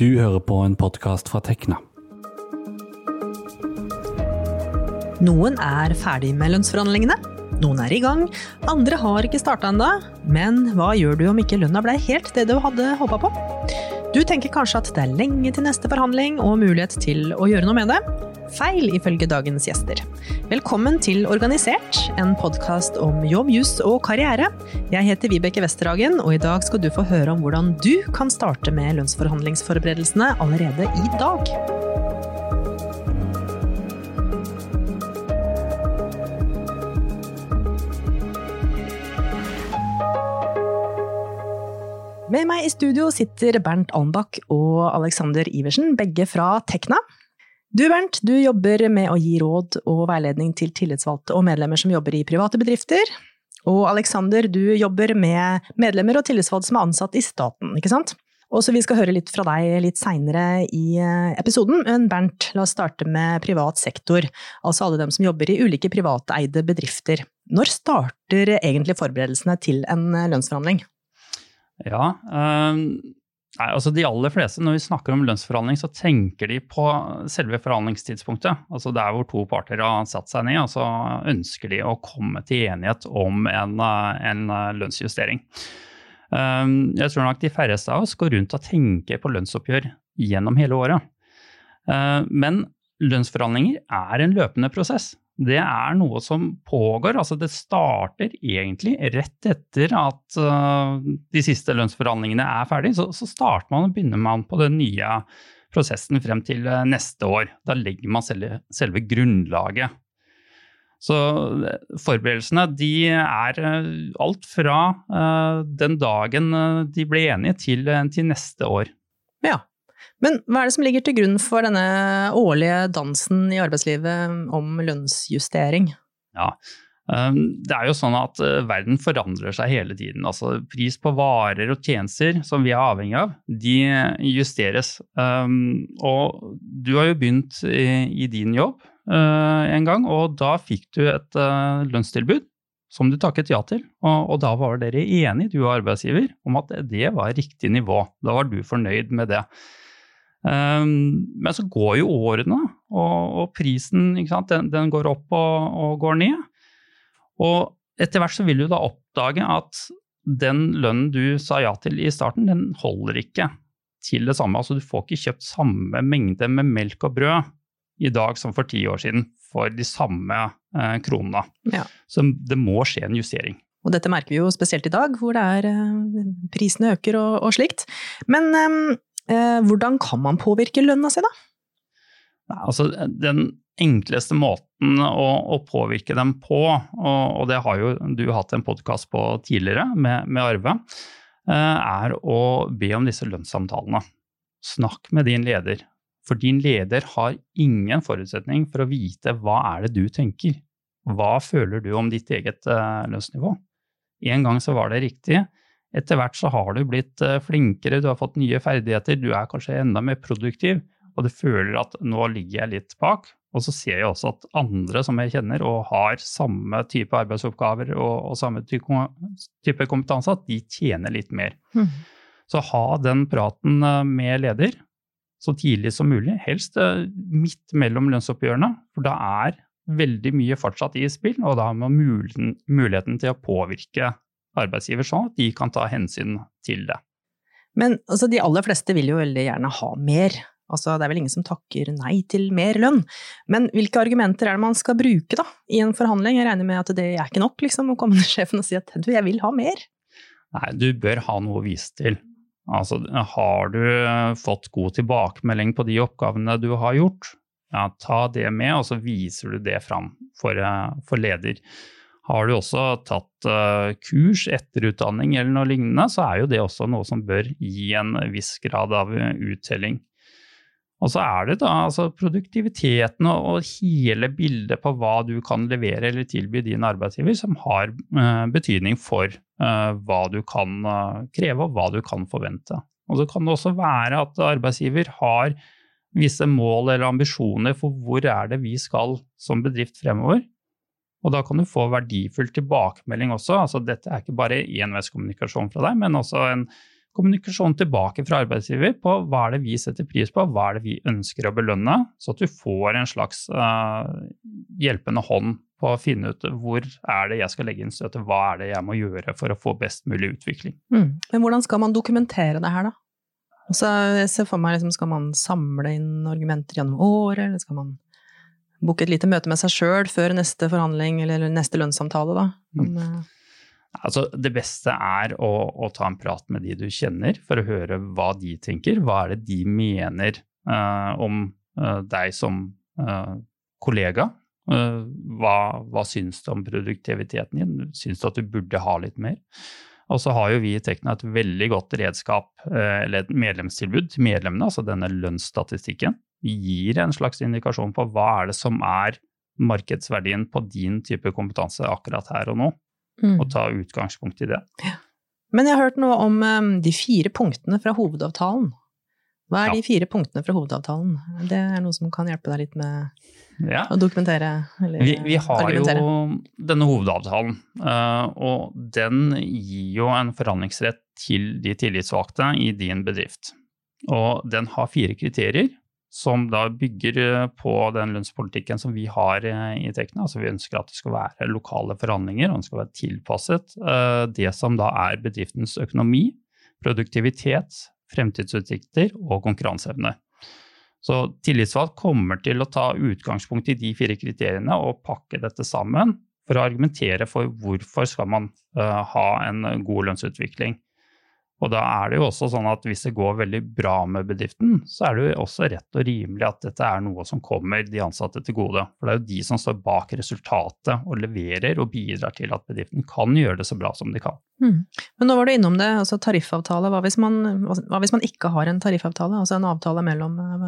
Du hører på en podkast fra Tekna. Noen er ferdig med lønnsforhandlingene. Noen er i gang, andre har ikke starta ennå. Men hva gjør du om ikke lønna ble helt det du hadde håpa på? Du tenker kanskje at det er lenge til neste forhandling og mulighet til å gjøre noe med det? Feil, ifølge dagens gjester. Velkommen til Organisert, en podkast om jobb, juss og karriere. Jeg heter Vibeke Westerhagen, og i dag skal du få høre om hvordan du kan starte med lønnsforhandlingsforberedelsene allerede i dag. Med meg i studio sitter Bernt Almbakk og Alexander Iversen, begge fra Tekna. Du Bernt, du jobber med å gi råd og veiledning til tillitsvalgte og medlemmer som jobber i private bedrifter. Og Alexander, du jobber med medlemmer og tillitsvalgte som er ansatt i staten, ikke sant? Og så Vi skal høre litt fra deg litt seinere i eh, episoden, men Bernt, la oss starte med privat sektor. Altså alle dem som jobber i ulike privateide bedrifter. Når starter egentlig forberedelsene til en eh, lønnsforhandling? Ja, øh, nei, altså De aller fleste når vi snakker om lønnsforhandling, så tenker de på selve forhandlingstidspunktet. Altså Der hvor to parter har satt seg ned, og så ønsker de å komme til enighet om en, en lønnsjustering. Uh, jeg tror nok de færreste av oss går rundt og tenker på lønnsoppgjør gjennom hele året. Uh, men lønnsforhandlinger er en løpende prosess det er noe som pågår. Altså det starter egentlig rett etter at uh, de siste lønnsforhandlingene er ferdig. Så, så, starter man og begynner man på den nye prosessen frem til uh, neste år. Da legger man selve, selve grunnlaget. Så uh, forberedelsene de er alt fra den dagen de ble enige til, til neste år. Ja. Men hva er det som ligger til grunn for denne årlige dansen i arbeidslivet om lønnsjustering? Ja, um, det er jo sånn at uh, verden forandrer seg hele tiden. Altså Pris på varer og tjenester som vi er avhengig av, de justeres. Um, og du har jo begynt i, din jobb uh, en gang, og da fikk du et uh, lønnstilbud som du takket ja til. Og da var dere enige, du og arbeidsgiver, om at det var riktig nivå. Da var du fornøyd med det. Um, men så går jo årene, og, og prisen den, den, går opp og, og, går ned. Og etter hvert så vil du da oppdage at den lønnen du sa ja til i starten, den holder ikke til det samme. Altså du får ikke kjøpt samme mengde med melk og brød i dag som for ti år siden for de samme eh, kronene. Ja. Så det må skje en justering. Og dette merker vi jo spesielt i dag, hvor det er, eh, prisene øker og, og slikt. Men Eh, hvordan kan man påvirke lønna si, da? Altså, den enkleste måten å, å, påvirke dem på, og, og, det har jo du hatt en podkast på tidligere med, med Arve, eh, er å be om disse lønnssamtalene. Snakk med din leder. For din leder har ingen forutsetning for å vite hva er det du tenker. Hva føler du om ditt eget uh, lønnsnivå? En gang så var det riktig, etter hvert så har du blitt eh, flinkere, du har fått nye ferdigheter, du er kanskje enda mer produktiv, og du føler at nå ligger jeg litt bak. Og så ser jeg også at andre som jeg kjenner og har samme type arbeidsoppgaver og, og samme type kompetanse, at de tjener litt mer. Mm. Så ha den praten eh, med leder så tidlig som mulig, helst eh, midt mellom lønnsoppgjørene, for da er veldig mye fortsatt i spill, og da har man muligheten til å påvirke arbeidsgiver sånn at de kan ta hensyn til det. Men altså, de aller fleste vil jo veldig gjerne ha mer. Altså, det er vel ingen som takker nei til mer lønn. Men hvilke argumenter er det man skal bruke da, i en forhandling? Jeg regner med at det er ikke nok liksom, å komme til sjefen og si at du, jeg vil ha mer. Nei, du bør ha noe å vise til. Altså, har du fått god tilbakemelding på de oppgavene du har gjort, ja, ta det med, og så viser du det fram for, eh, for leder. Har du også tatt uh, kurs, etterutdanning eller noe lignende, så er jo det også noe som bør gi en viss grad av uttelling. Og så er det da altså produktiviteten og, hele bildet på hva du kan levere eller tilby din arbeidsgiver, som har uh, betydning for hva du kan kreve og hva du kan forvente. Og så kan det også være at arbeidsgiver har visse mål eller ambisjoner for hvor er det vi skal som bedrift fremover. Og da kan du få verdifull tilbakemelding også. Altså, dette er ikke bare enveiskommunikasjon fra deg, men også en kommunikasjon tilbake fra arbeidsgiver på hva er det vi setter pris på, hva er det vi ønsker å belønne, så at du får en slags uh, hjelpende hånd på å finne ut hvor er det jeg skal legge inn støtet, hva er det jeg må gjøre for å få best mulig utvikling. Mm. Men hvordan skal man dokumentere det her, da? Altså, jeg ser for meg, liksom, Skal man samle inn argumenter gjennom året, eller skal man booke et lite møte med seg sjøl før neste forhandling eller neste lønnssamtale? da? Om, mm. Altså, det beste er å, å, ta en prat med de du kjenner, for å høre hva de tenker. Hva er det de mener uh, om uh, deg som uh, kollega? hva, hva syns du om produktiviteten din? Syns du at du burde ha litt mer? Og så har jo vi i Tekna et veldig godt redskap, eller et medlemstilbud til medlemmene, altså denne lønnsstatistikken. Gir en slags indikasjon på hva er det som er markedsverdien på din type kompetanse akkurat her og nå mm. og ta utgangspunkt i det. Ja. Men jeg har hørt noe om um, de fire punktene fra hovedavtalen. Hva er ja. de fire punktene fra hovedavtalen? Det er noe som kan hjelpe deg litt med ja. å dokumentere? vi, vi, har jo denne hovedavtalen, uh, og den gir jo en forhandlingsrett til de tillitsvalgte i din bedrift. Og den har fire kriterier som da bygger eh, på den lønnspolitikken som vi har eh, i Tekna. Altså vi ønsker at det skal være lokale forhandlinger, og den skal være tilpasset eh, det som da er bedriftens økonomi, produktivitet, fremtidsutsikter og konkurranseevne. Så tillitsvalgt kommer til å ta utgangspunkt i de fire kriteriene og pakke dette sammen for å argumentere for hvorfor skal man ha en god lønnsutvikling. Og da er det jo også sånn at hvis det går veldig bra med bedriften, så er det jo også rett og rimelig at dette er noe som kommer de ansatte til gode. For det er jo de som står bak resultatet og leverer og bidrar til at bedriften kan gjøre det så bra som de kan. Mm. Men nå var du innom det, altså tariffavtale. Hva hvis, man, hva hvis man ikke har en tariffavtale, altså en avtale mellom eh,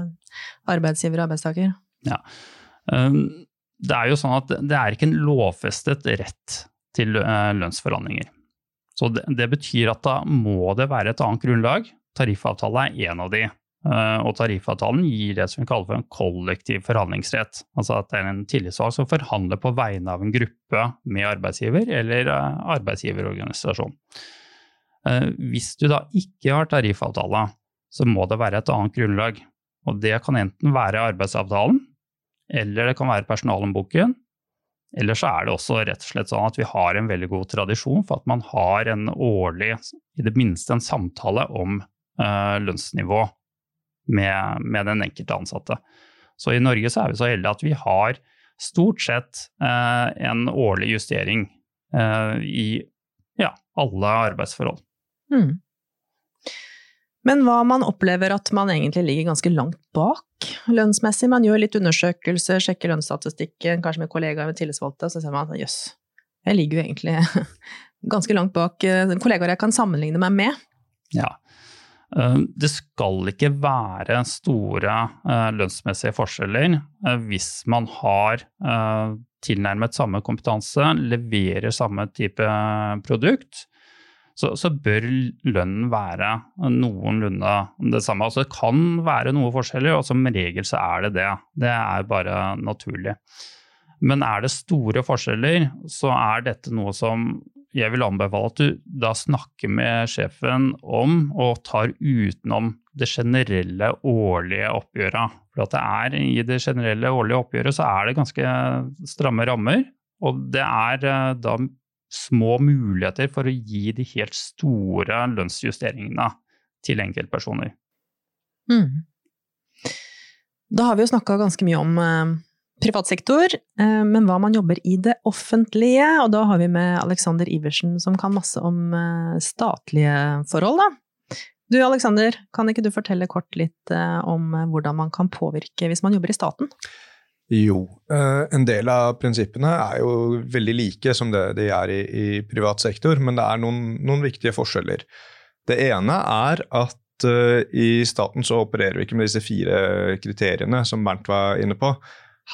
arbeidsgiver og arbeidstaker? Ja. Um, det er jo sånn at det er ikke en lovfestet rett til eh, lønnsforhandlinger. Så det, det, betyr at da må det være et annet grunnlag. Tariffavtale er en av de. Eh, og tariffavtalen gir det som vi kaller for en kollektiv forhandlingsrett. Altså at det er en tillitsvalgt som forhandler på vegne av en gruppe med arbeidsgiver eller eh, arbeidsgiverorganisasjon. Eh, hvis du da ikke har tariffavtale, så må det være et annet grunnlag. Og det kan enten være arbeidsavtalen, eller det kan være personalhåndboken, eller så er det også rett og slett sånn at vi har en veldig god tradisjon for at man har en årlig, i det minste en samtale om uh, lønnsnivå med, med, den enkelte ansatte. Så i Norge så er vi så heldige at vi har stort sett uh, en årlig justering uh, i ja, alle arbeidsforhold. Mm. Men hva man opplever at man egentlig ligger ganske langt bak lønnsmessig. Man gjør litt undersøkelser, sjekker lønnsstatistikken, kanskje med kollegaer med tillitsvalgte, og så ser man at jøss, jeg ligger jo egentlig ganske langt bak eh, kollegaer jeg kan sammenligne meg med. Ja. Eh, det skal ikke være store eh, lønnsmessige forskjeller hvis man har tilnærmet samme kompetanse, leverer samme type produkt så, så, bør lønnen være noenlunde det samme. Altså, det kan være noe forskjeller, og som regel så er det det. Det er bare naturlig. Men er det store forskjeller, så er dette noe som jeg vil anbefale at du da snakker med sjefen om, og tar utenom det generelle årlige oppgjøret. For er i det generelle årlige oppgjøret så er det ganske stramme rammer. Og det er eh, da små muligheter for å gi de helt store lønnsjusteringene til enkeltpersoner. Mm. Da har vi jo snakka ganske mye om eh, privat sektor, eh, men hva man jobber i det offentlige, og da har vi med Alexander Iversen som kan masse om eh, statlige forhold, da. Du Alexander, kan ikke du fortelle kort litt eh, om hvordan man kan påvirke hvis man jobber i staten? Jo, eh, en del av prinsippene er jo veldig like som det de er i, i privat sektor, men det er noen, noen, viktige forskjeller. Det ene er at uh, i staten så opererer vi ikke med disse fire kriteriene som Bernt var inne på.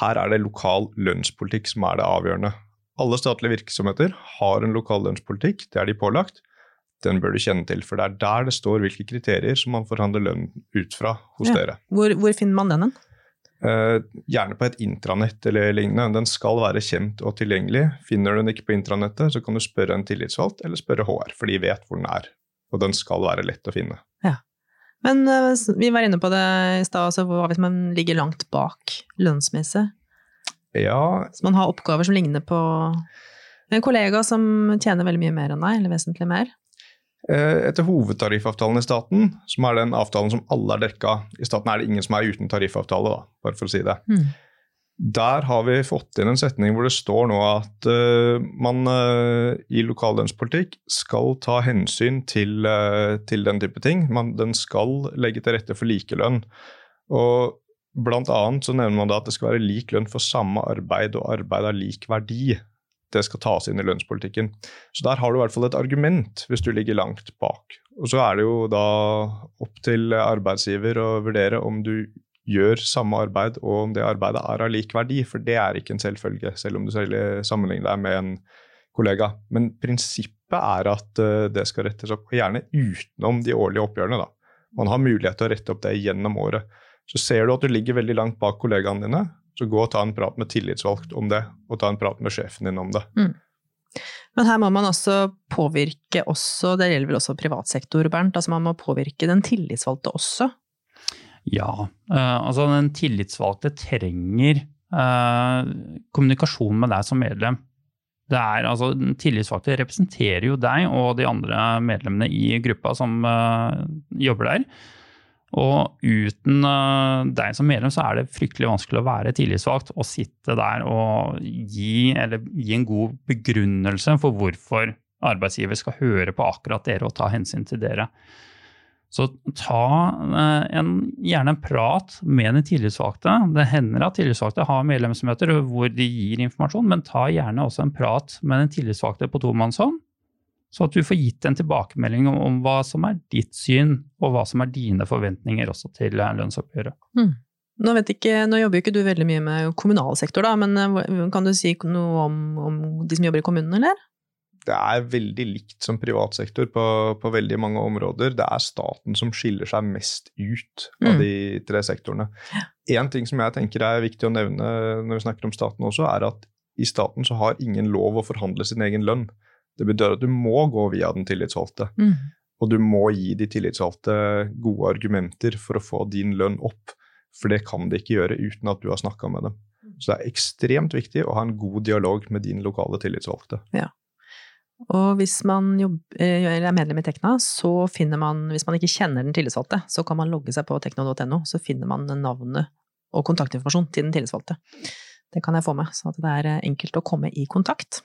Her er det lokal lønnspolitikk som er det avgjørende. Alle statlige virksomheter har en lokal lønnspolitikk, det er de pålagt. Den bør du kjenne til, for det er der det står hvilke kriterier som man forhandler lønn ut fra hos ja. dere. Hvor, hvor finner man den hen? Uh, gjerne på et intranett eller lignende. Den skal være kjent og tilgjengelig. Finner du den ikke på intranettet, så kan du spørre en tillitsvalgt eller spørre HR, for de vet hvor den er. og den skal være lett å finne. Men eh, vi var inne på det i stad, altså hva hvis man ligger langt bak lønnsmessig? Ja, Så man har oppgaver som ligner på en kollega som tjener veldig mye mer enn deg, eller vesentlig mer. Eh, etter hovedtariffavtalen i staten, som er den avtalen som alle er dekka I staten er det ingen som er uten tariffavtale, da, bare for å si det. Mm. Der har vi fått inn en setning hvor det står nå at uh, man uh, i lokallønnspolitikk skal ta hensyn til, uh, til den type ting. Man, den skal legge til rette for likelønn. Og blant annet så nevner man da at det skal være lik lønn for samme arbeid og arbeid av lik verdi. Det skal tas inn i lønnspolitikken. Så der har du i hvert fall et argument hvis du ligger langt bak. Og så er det jo da opp til arbeidsgiver å vurdere om du gjør samme arbeid, og om det arbeidet er av lik verdi, for det er ikke en selvfølge, selv om du sammenligner deg med en kollega. Men prinsippet er at eh, det skal rettes opp, gjerne utenom de årlige oppgjørene. Da. Man har mulighet til å rette opp det gjennom året. Så ser du at du ligger veldig langt bak kollegaene dine, så gå og ta en prat med tillitsvalgt om det, og ta en prat med sjefen din om det. Men her må man også påvirke også, det gjelder vel også privat sektor, Bernt, altså man må påvirke den tillitsvalgte også. Ja, eh, altså den tillitsvalgte trenger eh, kommunikasjon med deg som medlem. Det er, altså, den tillitsvalgte representerer jo deg og de andre medlemmene i gruppa som eh, jobber der. Og uten eh, deg som medlem så er det fryktelig vanskelig å være tillitsvalgt og sitte der og gi, gi en god begrunnelse for hvorfor arbeidsgiver skal høre på akkurat dere og ta hensyn til dere. Så ta eh, en, gjerne en prat med den tillitsvalgte. Det hender at tillitsvalgte har medlemsmøter hvor de gir informasjon, men ta gjerne også en prat med den tillitsvalgte på tomannshånd, så at du får gitt en tilbakemelding om, om hva som er ditt syn, og hva som er dine forventninger også til lønnsoppgjøret. lønnsoppgjøret. Nå, vet ikke, nå jobber jo ikke du veldig mye med kommunal sektor, da, men eh, kan du si noe om, om de som jobber i kommunen, eller? det er veldig likt som privat sektor på, på veldig mange områder. Det er staten som skiller seg mest ut av Mm. de tre sektorene. En ting som jeg tenker er viktig å nevne når vi snakker om staten også, er at i staten så har ingen lov å forhandle sin egen lønn. Det betyr at du må gå via den tillitsvalgte. Mm. Og du må gi de tillitsvalgte gode argumenter for å få din lønn opp. For det kan de ikke gjøre uten at du har snakka med dem. Så det er ekstremt viktig å ha en god dialog med din lokale tillitsvalgte. Ja. Og hvis man jobb, eh, er medlem i Tekna, så finner man, hvis man ikke kjenner den tillitsvalgte, så kan man logge seg på tekno.no, så finner man navnet og kontaktinformasjon til den tillitsvalgte. Det kan jeg få med, så det er eh, enkelt å komme i kontakt.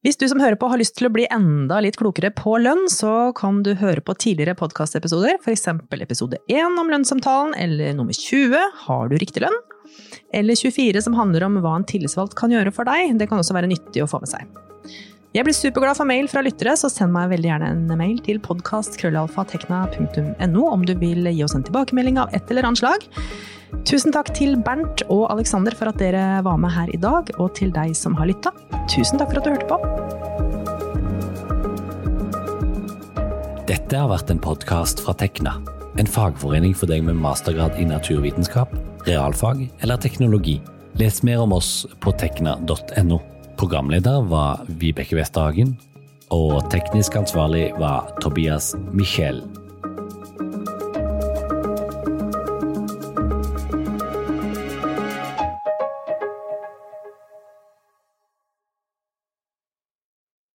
Hvis du som hører på har lyst til å bli enda litt klokere på lønn, så kan du høre på tidligere podkastepisoder, f.eks. episode 1 om lønnssamtalen, eller nummer 20 Har du riktig lønn? Eller 24 som handler om hva en tillitsvalgt kan gjøre for deg. Det kan også være nyttig å få med seg. Jeg blir superglad for mail fra lyttere, så send meg veldig gjerne en mail til podkastkrøllalfatekna.no om du vil gi oss en tilbakemelding av et eller annet slag. Tusen takk til Bernt og Alexander for at dere var med her i dag, og til deg som har lytta. Tusen takk for at du hørte på. Dette har vært en podkast fra Tekna, en fagforening for deg med mastergrad i naturvitenskap, realfag eller teknologi. Les mer om oss på tekna.no. Programleder var Vibeke Westerhagen, og teknisk ansvarlig var Tobias Michel.